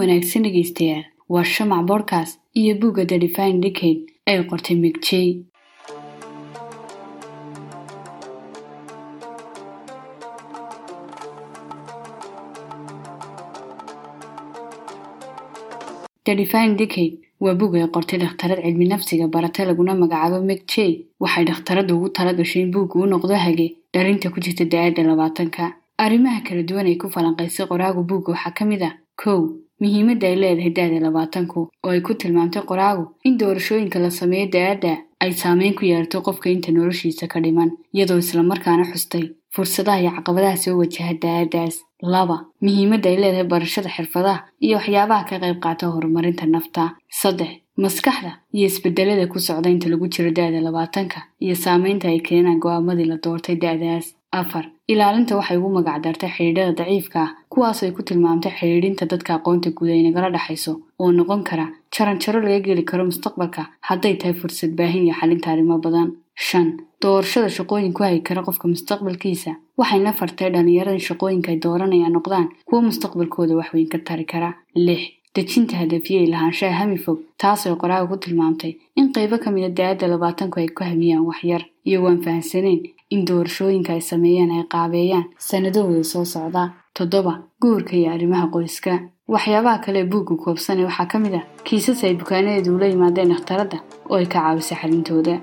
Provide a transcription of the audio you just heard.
wanaagsan dhegaystayaal waa shamac bodcast iyo bugga the define decade ay qortay migjey the define decade waa bug ay qortay dhakhtarad cilmi nafsiga barate laguna magacaabo migjey waxay dhakhtaradu ugu tala gashay in buuggu u noqdo hage dhalinta ku jirta da'aadda labaatanka. Arrimaha kala duwan ay ku falanqaysay qoraagu buugga waxaa ka mid ah kow muhiimadda ay leedahay da-da labaatanku oo ay ku tilmaamtay qoraagu in doorashooyinka la sameeyo da'aadda ay saameyn ku yeelato qofka inta noloshiisa ka dhiman iyadoo islamarkaana xustay fursadaha iyo caqabadaha soo wajaha da'aaddaas laba muhiimadda ay leedahay barashada xirfadaha iyo waxyaabaha ka qayb qaata horumarinta nafta. Saddex maskaxda iyo isbedelada ku socda inta lagu jiro da-da labaatanka iyo saameynta ay keenaan go'aamadii la doortay da-daas afar ilaalinta waxay ugu magac dartay xidhiidhada daciifka ah kuwaasoo ay ku tilmaamtay xidhiidhinta dadka aqoonta guud ay nagala dhexayso oo noqon kara jaranjaro laga geli karo mustaqbalka. Hadday tahay fursad baahin iyo xalinta arrimo badan. Shan doorashada shaqooyin ku hagi kara qofka mustaqbalkiisa. Waxayna fartay dhallinyarada in shaqooyinka ay dooranayaan noqdaan kuwo mustaqbalkooda waxweyn ka tari kara. Lix dejinta hadafiyey lahaanshaha hami fog taasoo qoraaga ku tilmaamtay in qaybo ka mida da'aadda labaatanku ay ku hamiyaan waxyar iyo waan fahamsanayn in doorashooyinka ay sameeyaan ay qaabeeyaan. Sanadahooda soo socda toddoba guurka iyo arrimaha qoyska. Waxyaabaha kale buugga koobsanay waxaa ka mid ah kiisas ay bukaanadeedu ula yimaadeen dhakhtaradda oo ay ka caawisay xalintooda